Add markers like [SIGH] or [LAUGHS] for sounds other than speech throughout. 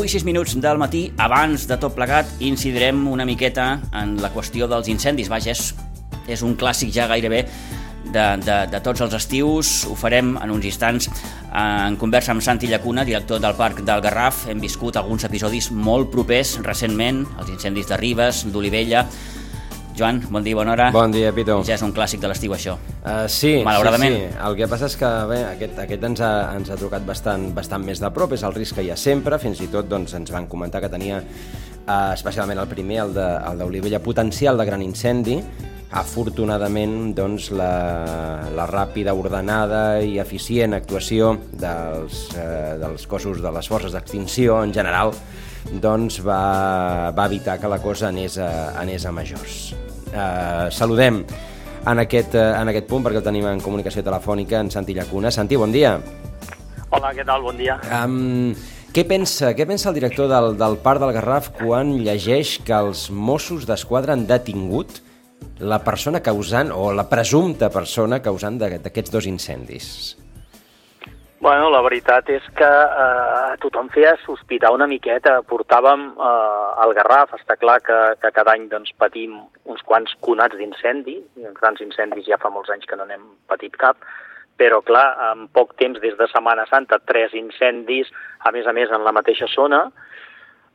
9 i 6 minuts del matí, abans de tot plegat, incidirem una miqueta en la qüestió dels incendis. Vaja, és, és un clàssic ja gairebé de, de, de tots els estius. Ho farem en uns instants en conversa amb Santi Llacuna, director del Parc del Garraf. Hem viscut alguns episodis molt propers recentment, els incendis de Ribes, d'Olivella, Joan, bon dia, bona hora. Bon dia, Pito. Ja és un clàssic de l'estiu, això. Uh, sí, Malauradament. sí, sí. El que passa és que bé, aquest, aquest ens, ha, ens ha trucat bastant, bastant més de prop, és el risc que hi ha sempre, fins i tot doncs, ens van comentar que tenia, uh, especialment el primer, el d'Olivella, potencial de gran incendi, afortunadament doncs, la, la ràpida, ordenada i eficient actuació dels, eh, dels cossos de les forces d'extinció en general doncs va, va evitar que la cosa anés a, anés a majors. Eh, saludem en aquest, eh, en aquest punt, perquè el tenim en comunicació telefònica, en Santi Llacuna. Santi, bon dia. Hola, què tal? Bon dia. Um, què pensa, què pensa el director del, del Parc del Garraf quan llegeix que els Mossos d'Esquadra han detingut la persona causant, o la presumpta persona causant d'aquests dos incendis? Bueno, la veritat és que eh, tothom feia sospitar una miqueta. Portàvem eh, el Garraf, està clar que, que cada any doncs, patim uns quants conats d'incendi, grans incendis ja fa molts anys que no n'hem patit cap, però clar, en poc temps, des de Setmana Santa, tres incendis, a més a més en la mateixa zona,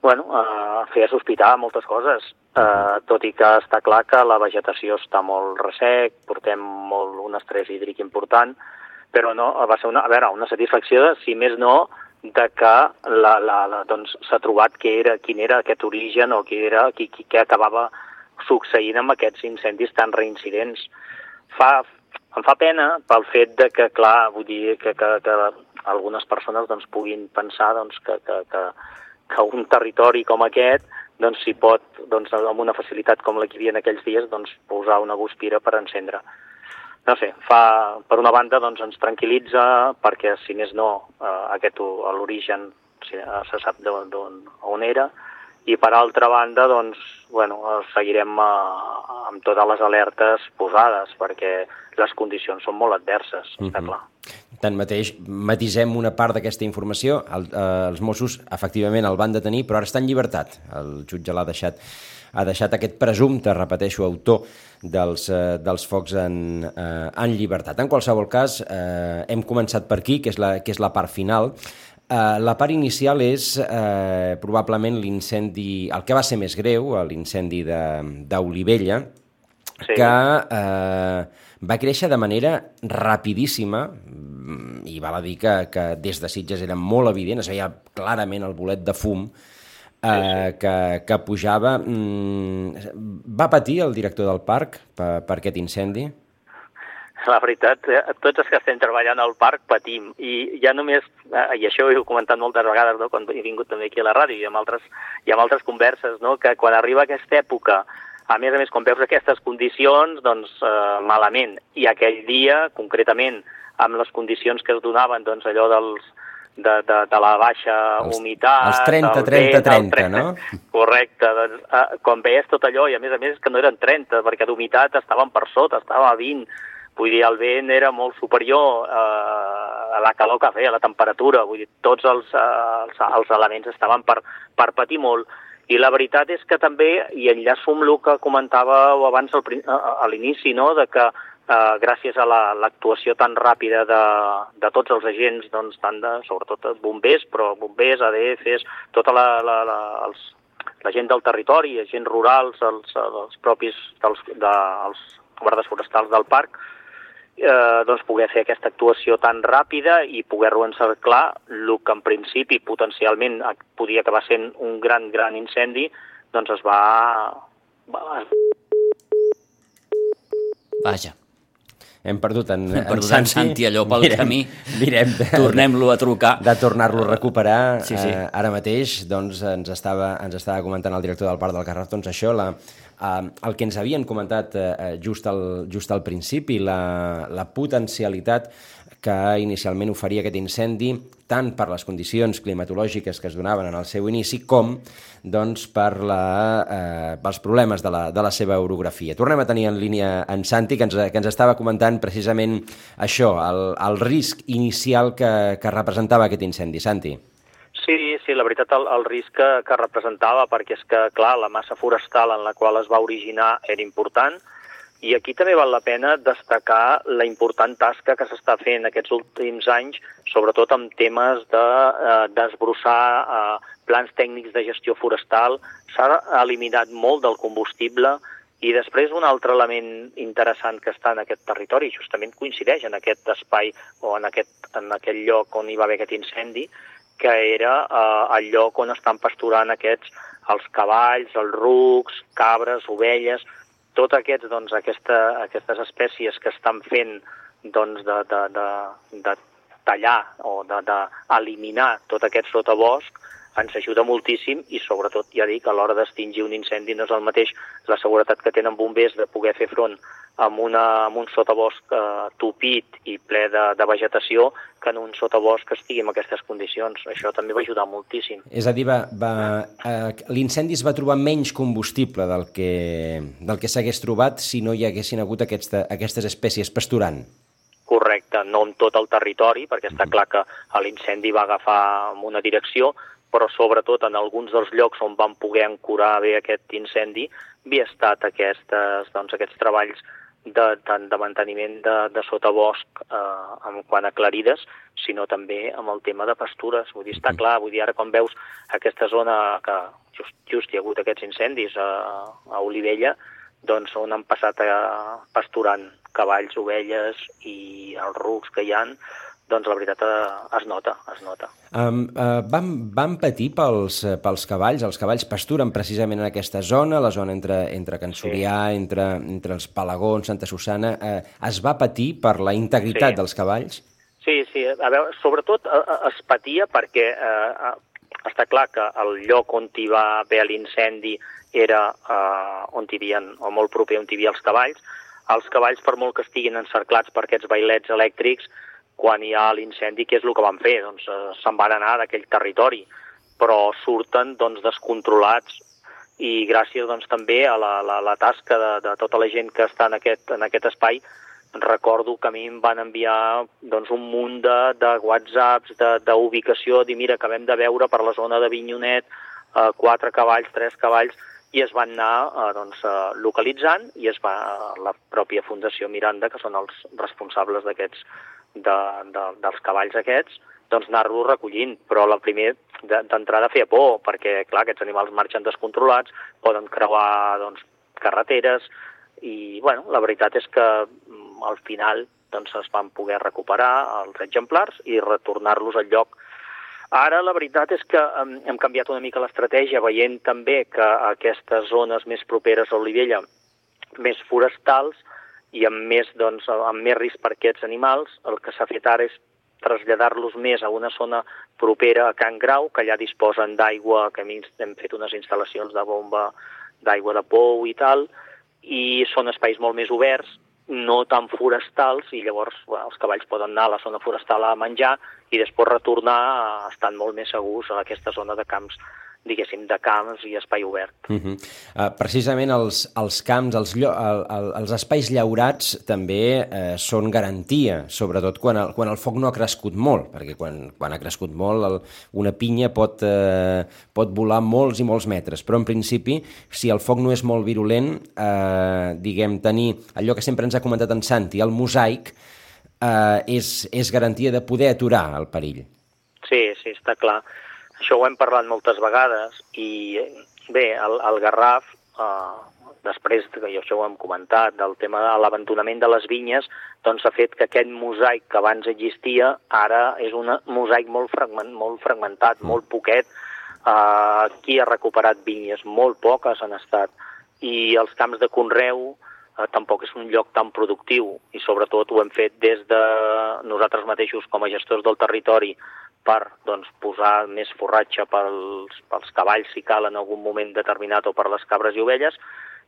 bueno, eh, feia sospitar moltes coses, eh, tot i que està clar que la vegetació està molt ressec, portem molt un estrès hídric important, però no, va ser una, a veure, una satisfacció, si més no, de que la, la, la, doncs, s'ha trobat que era, quin era aquest origen o qui era, qui, qui, què acabava succeint amb aquests incendis tan reincidents. Fa, em fa pena pel fet de que, clar, vull dir que, que, que algunes persones doncs, puguin pensar doncs, que, que, que, que un territori com aquest doncs, s'hi pot, doncs, amb una facilitat com la que hi havia en aquells dies, doncs, posar una guspira per encendre no sé, fa, per una banda doncs, ens tranquil·litza perquè, si més no, eh, aquest l'origen eh, se sap d'on era, i per altra banda, doncs, bueno, seguirem eh, amb totes les alertes posades, perquè les condicions són molt adverses, mm -hmm. està clar. Tanmateix, matisem una part d'aquesta informació. El, eh, els Mossos, efectivament, el van detenir, però ara està en llibertat. El jutge l'ha deixat ha deixat aquest presumpte, repeteixo, autor dels, eh, dels focs en, eh, en llibertat. En qualsevol cas, eh, hem començat per aquí, que és la, que és la part final. Eh, la part inicial és eh, probablement l'incendi, el que va ser més greu, l'incendi d'Olivella, sí. que eh, va créixer de manera rapidíssima i val a dir que, que des de Sitges era molt evident, es veia clarament el bolet de fum eh, que, que pujava. Mm, va patir el director del parc per, per aquest incendi? La veritat, eh, tots els que estem treballant al parc patim, i ja només, eh, i això ho he comentat moltes vegades no, quan he vingut també aquí a la ràdio i amb altres, i amb altres converses, no, que quan arriba aquesta època, a més a més, quan veus aquestes condicions, doncs eh, malament. I aquell dia, concretament, amb les condicions que es donaven, doncs allò dels, de, de, de la baixa els, humitat... Els 30, 30, 30, 30, no? Correcte. Doncs, eh, quan veies tot allò, i a més a més que no eren 30, perquè d'humitat estaven per sota, estava a 20, vull dir, el vent era molt superior eh, a la calor que feia, a la temperatura, vull dir, tots els, eh, els, els elements estaven per, per patir molt. I la veritat és que també, i enllaço amb el que comentàveu abans al, a l'inici, no?, de que eh, gràcies a l'actuació la, tan ràpida de, de tots els agents, doncs, tant de, sobretot bombers, però bombers, ADFs, tota la, la, la, els, la gent del territori, agents rurals, els, els propis dels, de, els guardes forestals del parc, eh, doncs poder fer aquesta actuació tan ràpida i poder-ho encerclar, el que en principi potencialment podia acabar sent un gran, gran incendi, doncs es va... va... Vaja hem perdut en, hem perdut en, en Santi allò pel mirem, camí. Mirem Tornem-lo a trucar. De tornar-lo a recuperar. Sí, sí. Eh, ara mateix doncs, ens, estava, ens estava comentant el director del Parc del Garraf doncs, això, la, eh, el que ens havien comentat eh, just, al, just al principi, la, la potencialitat que inicialment oferia aquest incendi, tant per les condicions climatològiques que es donaven en el seu inici, com doncs, per la, eh, pels problemes de la, de la seva orografia. Tornem a tenir en línia en Santi, que ens, que ens estava comentant precisament això, el, el risc inicial que, que representava aquest incendi. Santi. Sí, la veritat el, el risc que, que representava, perquè és que, clar, la massa forestal en la qual es va originar era important, i aquí també val la pena destacar la important tasca que s'està fent aquests últims anys, sobretot amb temes de eh, desbrossar eh, plans tècnics de gestió forestal. S'ha eliminat molt del combustible i després un altre element interessant que està en aquest territori, justament coincideix en aquest espai o en aquest, en aquest lloc on hi va haver aquest incendi, que era eh, el lloc on estan pasturant aquests els cavalls, els rucs, cabres, ovelles, tots aquests, doncs, aquesta, aquestes espècies que estan fent doncs, de, de, de, de tallar o d'eliminar de, de tot aquest sotabosc ens ajuda moltíssim i sobretot, ja dic, a l'hora d'extingir un incendi no és el mateix la seguretat que tenen bombers de poder fer front amb, una, amb un sotabosc eh, tupit i ple de, de vegetació que en un sotabosc que estigui en aquestes condicions. Això també va ajudar moltíssim. És a dir, va, va, eh, l'incendi es va trobar menys combustible del que, del que s'hagués trobat si no hi haguessin hagut aquesta, aquestes espècies pasturant. Correcte, no en tot el territori, perquè està clar que l'incendi va agafar en una direcció, però sobretot en alguns dels llocs on van poder ancorar bé aquest incendi havia estat aquestes, doncs, aquests treballs de, tant de manteniment de, de sotabosc eh, en quant a clarides, sinó també amb el tema de pastures. Vull dir, està clar, vull dir, ara quan veus aquesta zona que just, just hi ha hagut aquests incendis a, a Olivella, doncs on han passat a, pasturant cavalls, ovelles i els rucs que hi han, doncs la veritat eh, es nota, es nota. Um, uh, van, van patir pels, eh, pels cavalls? Els cavalls pasturen precisament en aquesta zona, la zona entre, entre Can Surià, sí. entre, entre els Palagons, Santa Susana. Uh, es va patir per la integritat sí. dels cavalls? Sí, sí. A veure, sobretot es patia perquè uh, està clar que el lloc on hi va haver l'incendi era uh, on hi havia, o molt proper on hi havia els cavalls. Els cavalls, per molt que estiguin encerclats per aquests bailets elèctrics, quan hi ha l'incendi, què és el que van fer? Doncs eh, se'n van anar d'aquell territori, però surten doncs, descontrolats i gràcies doncs, també a la, la, la tasca de, de tota la gent que està en aquest, en aquest espai, recordo que a mi em van enviar doncs, un munt de, de whatsapps, d'ubicació, de, dir mira, acabem de veure per la zona de Vinyonet eh, quatre cavalls, tres cavalls, i es van anar eh, doncs, eh, localitzant i es va la pròpia Fundació Miranda, que són els responsables d'aquests de, de, dels cavalls aquests, doncs anar-los recollint, però la primer d'entrada feia por, perquè clar, aquests animals marxen descontrolats, poden creuar doncs, carreteres, i bueno, la veritat és que mm, al final doncs, es van poder recuperar els exemplars i retornar-los al lloc. Ara la veritat és que hem, hem canviat una mica l'estratègia, veient també que aquestes zones més properes a Olivella, més forestals, i amb més, doncs, amb més risc per aquests animals, el que s'ha fet ara és traslladar-los més a una zona propera a Can Grau, que allà disposen d'aigua, que hem fet unes instal·lacions de bomba d'aigua de pou i tal, i són espais molt més oberts, no tan forestals, i llavors bueno, els cavalls poden anar a la zona forestal a menjar i després retornar estan molt més segurs a aquesta zona de camps diguéssim, de camps i espai obert. Uh -huh. uh, precisament els, els camps, els, el, el, els espais llaurats també uh, són garantia, sobretot quan el, quan el foc no ha crescut molt, perquè quan, quan ha crescut molt el, una pinya pot, uh, pot volar molts i molts metres, però en principi, si el foc no és molt virulent, uh, diguem, tenir allò que sempre ens ha comentat en Santi, el mosaic, uh, és, és garantia de poder aturar el perill. Sí, sí, està clar. Això ho hem parlat moltes vegades i bé, el, el Garraf, eh, després que això ho hem comentat, del tema de l'abandonament de les vinyes, doncs ha fet que aquest mosaic que abans existia ara és un mosaic molt, fragment, molt fragmentat, mm. molt poquet. Eh, qui ha recuperat vinyes? Molt poques han estat. I els camps de Conreu eh, tampoc és un lloc tan productiu i sobretot ho hem fet des de nosaltres mateixos com a gestors del territori per doncs, posar més forratge pels, pels cavalls si cal en algun moment determinat o per les cabres i ovelles,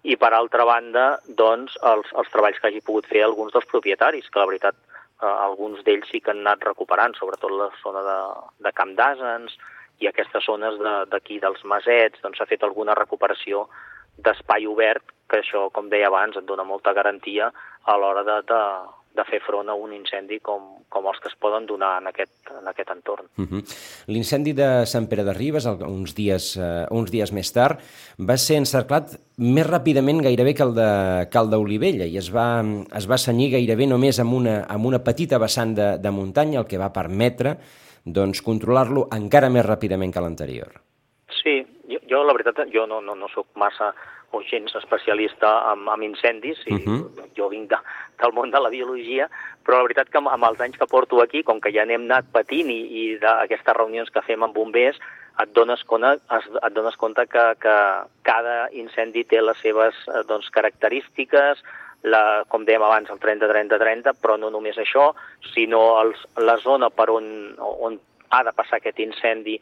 i per altra banda doncs, els, els treballs que hagi pogut fer alguns dels propietaris, que la veritat eh, alguns d'ells sí que han anat recuperant, sobretot la zona de, de Camp d'Asens i aquestes zones d'aquí de, dels Masets, doncs s'ha fet alguna recuperació d'espai obert, que això, com deia abans, et dona molta garantia a l'hora de, de, de fer front a un incendi com, com els que es poden donar en aquest, en aquest entorn. Uh -huh. L'incendi de Sant Pere de Ribes, uns dies, uh, uns dies més tard, va ser encerclat més ràpidament gairebé que el de, que el d'Olivella i es va, es va senyir gairebé només amb una, amb una petita vessant de, de muntanya, el que va permetre doncs, controlar-lo encara més ràpidament que l'anterior. Sí, jo, jo la veritat, jo no, no, no sóc massa o gens especialista en, en incendis, i uh -huh. jo vinc de, del món de la biologia, però la veritat que amb, els anys que porto aquí, com que ja n'hem anat patint i, i d'aquestes reunions que fem amb bombers, et dones compte, et dones compte que, que cada incendi té les seves eh, doncs, característiques, la, com dèiem abans, el 30-30-30, però no només això, sinó els, la zona per on, on ha de passar aquest incendi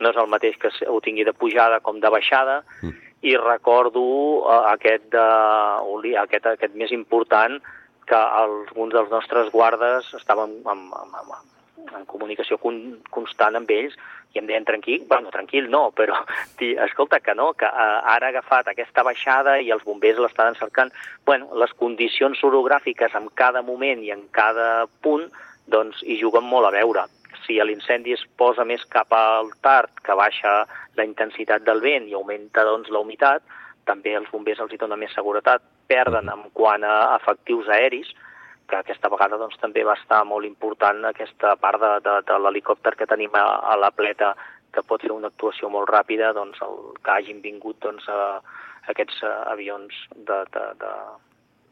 no és el mateix que ho tingui de pujada com de baixada, mm. i recordo uh, aquest, de, aquest, aquest més important que alguns dels nostres guardes estaven en, en, en, en comunicació con, constant amb ells i em deien tranquil, bueno, tranquil no, però [LAUGHS] ti, escolta que no, que uh, ara ha agafat aquesta baixada i els bombers l'estan cercant. Bueno, les condicions orogràfiques en cada moment i en cada punt doncs hi juguen molt a veure si l'incendi es posa més cap al tard, que baixa la intensitat del vent i augmenta doncs, la humitat, també els bombers els hi dona més seguretat, perden en quant a efectius aeris, que aquesta vegada doncs, també va estar molt important aquesta part de, de, de l'helicòpter que tenim a, a la pleta que pot fer una actuació molt ràpida, doncs, el, que hagin vingut doncs, a, aquests avions de, de, de,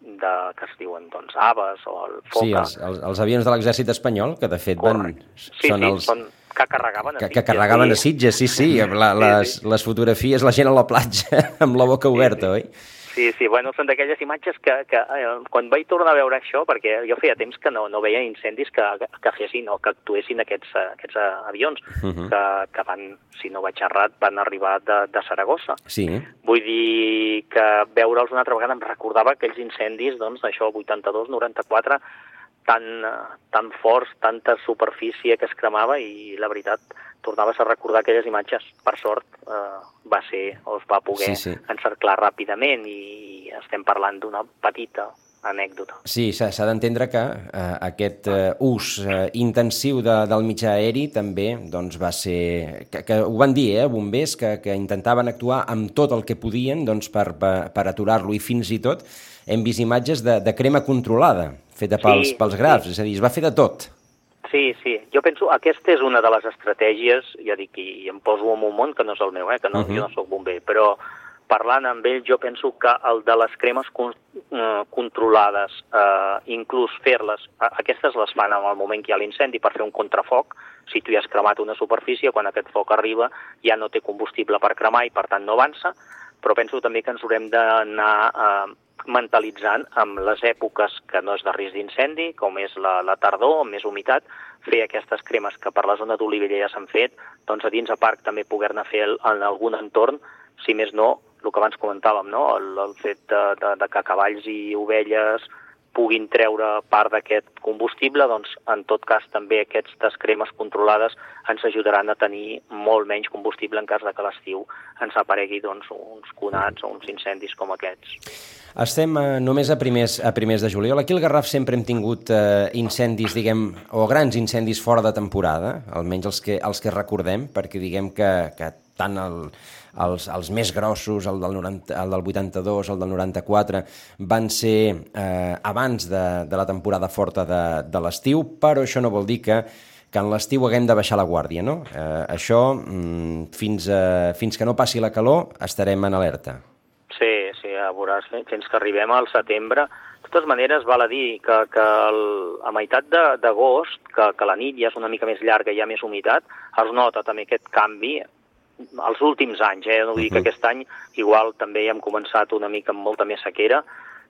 de, que es diuen doncs, aves o el foca. Sí, els, els, els avions de l'exèrcit espanyol, que de fet van, sí, són sí, els... Són, que carregaven a que, Sitges. Que carregaven a Sitges, sí, sí, la, les, les fotografies, la gent a la platja [LAUGHS] amb la boca oberta, sí, sí. oi? Sí, sí, bueno, són d'aquelles imatges que, que eh, quan vaig tornar a veure això, perquè jo feia temps que no, no veia incendis que, que fessin o que actuessin aquests, aquests avions, uh -huh. que, que van, si no vaig errat, van arribar de, de Saragossa. Sí. Vull dir que veure'ls una altra vegada em recordava aquells incendis, doncs, d'això, 82, 94, tan, tan forts, tanta superfície que es cremava i la veritat tornaves a recordar aquelles imatges. Per sort eh, va ser, o es va poder sí, sí. encerclar ràpidament i estem parlant d'una petita anècdota. Sí, s'ha d'entendre que eh, aquest eh, ús eh, intensiu de, del mitjà aeri també doncs, va ser... Que, que ho van dir, eh, bombers, que, que intentaven actuar amb tot el que podien doncs, per, per, per aturar-lo i fins i tot hem vist imatges de, de crema controlada feta pels, sí, pels grafs, sí. és a dir, es va fer de tot. Sí, sí. Jo penso, aquesta és una de les estratègies, ja dic, i em poso en un món que no és el meu, eh, que no, uh -huh. jo no sóc bomber, però parlant amb ell jo penso que el de les cremes con eh, controlades, eh, inclús fer-les, aquestes les fan en el moment que hi ha l'incendi per fer un contrafoc, si tu ja has cremat una superfície, quan aquest foc arriba ja no té combustible per cremar i per tant no avança, però penso també que ens haurem d'anar eh, mentalitzant amb les èpoques que no és de risc d'incendi, com és la, la tardor, amb més humitat, fer aquestes cremes que per la zona d'Olivella ja s'han fet, doncs a dins a parc també poder-ne fer el, en algun entorn, si més no, el que abans comentàvem, no? el, el fet de, de, de que cavalls i ovelles puguin treure part d'aquest combustible, doncs en tot cas també aquestes cremes controlades ens ajudaran a tenir molt menys combustible en cas de que l'estiu ens aparegui doncs, uns conats o uns incendis com aquests. Estem eh, només a primers, a primers de juliol. Aquí al Garraf sempre hem tingut eh, incendis, diguem, o grans incendis fora de temporada, almenys els que, els que recordem, perquè diguem que, que tant el, els, els més grossos, el del, 90, el del 82, el del 94, van ser eh, abans de, de la temporada forta de, de l'estiu, però això no vol dir que que en l'estiu haguem de baixar la guàrdia, no? Eh, això, mm, fins, a, fins que no passi la calor, estarem en alerta. Sí, sí, ja veuràs, fins que arribem al setembre. De totes maneres, val a dir que, que el, a meitat d'agost, que, que la nit ja és una mica més llarga i hi ha més humitat, es nota també aquest canvi els últims anys, eh? no vull dir que aquest any igual també hem començat una mica amb molta més sequera,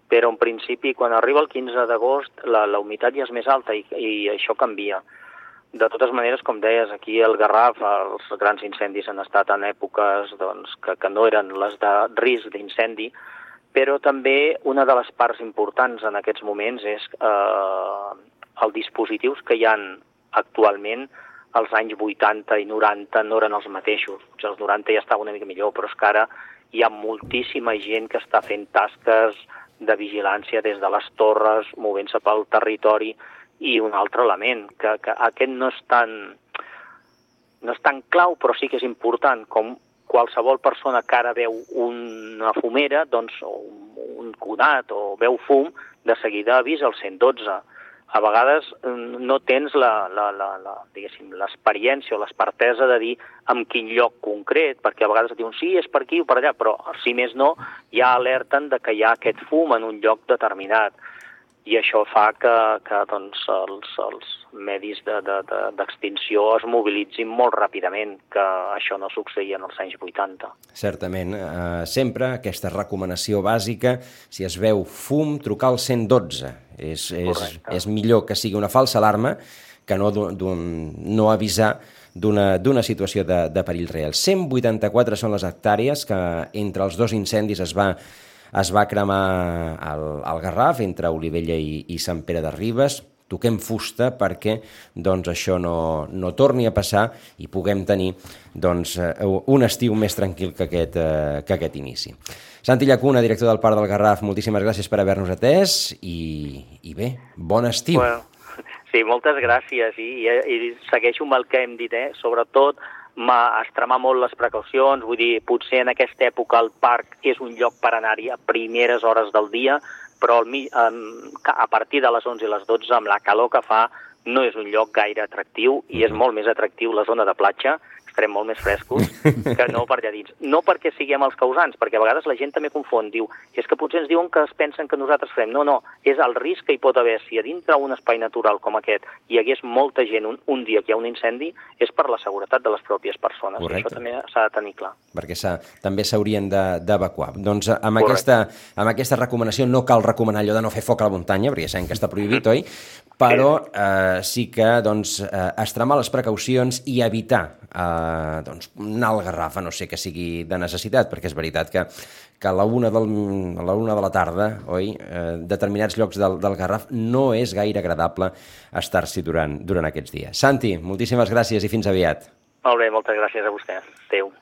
però en principi quan arriba el 15 d'agost la, la humitat ja és més alta i, i això canvia. De totes maneres, com deies, aquí al Garraf els grans incendis han estat en èpoques doncs, que, que no eren les de risc d'incendi, però també una de les parts importants en aquests moments és eh, els dispositius que hi han actualment als anys 80 i 90 no eren els mateixos. Potser els 90 ja estava una mica millor, però és que ara hi ha moltíssima gent que està fent tasques de vigilància des de les torres, movent-se pel territori, i un altre element, que, que aquest no és tan no és tan clau, però sí que és important, com qualsevol persona que ara veu una fumera, doncs, o un conat o veu fum, de seguida avisa el 112. A vegades mm, no tens la, la, la, la l'experiència o l'espertesa de dir en quin lloc concret, perquè a vegades et diuen sí, és per aquí o per allà, però si més no, ja alerten de que hi ha aquest fum en un lloc determinat i això fa que, que doncs, els, els medis d'extinció de, de, es mobilitzin molt ràpidament, que això no succeïa en els anys 80. Certament. Eh, sempre aquesta recomanació bàsica, si es veu fum, trucar al 112. És, és, és millor que sigui una falsa alarma que no, no avisar d'una situació de, de perill real. 184 són les hectàrees que entre els dos incendis es va es va cremar el, el Garraf entre Olivella i, i Sant Pere de Ribes, toquem fusta perquè doncs, això no, no torni a passar i puguem tenir doncs, eh, un estiu més tranquil que aquest, eh, que aquest inici. Santi Llacuna, director del Parc del Garraf, moltíssimes gràcies per haver-nos atès i, i bé, bon estiu. Bueno, sí, moltes gràcies i, i, i segueixo amb el que hem dit, eh? sobretot extremar molt les precaucions, vull dir, potser en aquesta època el parc és un lloc per anar-hi a primeres hores del dia, però al, a partir de les 11 i les 12, amb la calor que fa, no és un lloc gaire atractiu i és mm-hmm. molt més atractiu la zona de platja, estarem molt més frescos que no per allà dins. No perquè siguem els causants, perquè a vegades la gent també confon, diu, és que potser ens diuen que es pensen que nosaltres fem. No, no, és el risc que hi pot haver si a dintre un espai natural com aquest hi hagués molta gent un, un dia que hi ha un incendi, és per la seguretat de les pròpies persones. Correcte. Això també s'ha de tenir clar. Perquè també s'haurien d'evacuar. Doncs amb aquesta, amb aquesta recomanació no cal recomanar allò de no fer foc a la muntanya, perquè sabem que està prohibit, oi? Però eh, sí que doncs, eh, extremar les precaucions i evitar eh, doncs, anar al Garraf, no sé que sigui de necessitat, perquè és veritat que, que a la una, del, a la una de la tarda, oi, eh, determinats llocs del, del Garraf no és gaire agradable estar-s'hi durant, durant aquests dies. Santi, moltíssimes gràcies i fins aviat. Molt bé, moltes gràcies a vostè. Adéu.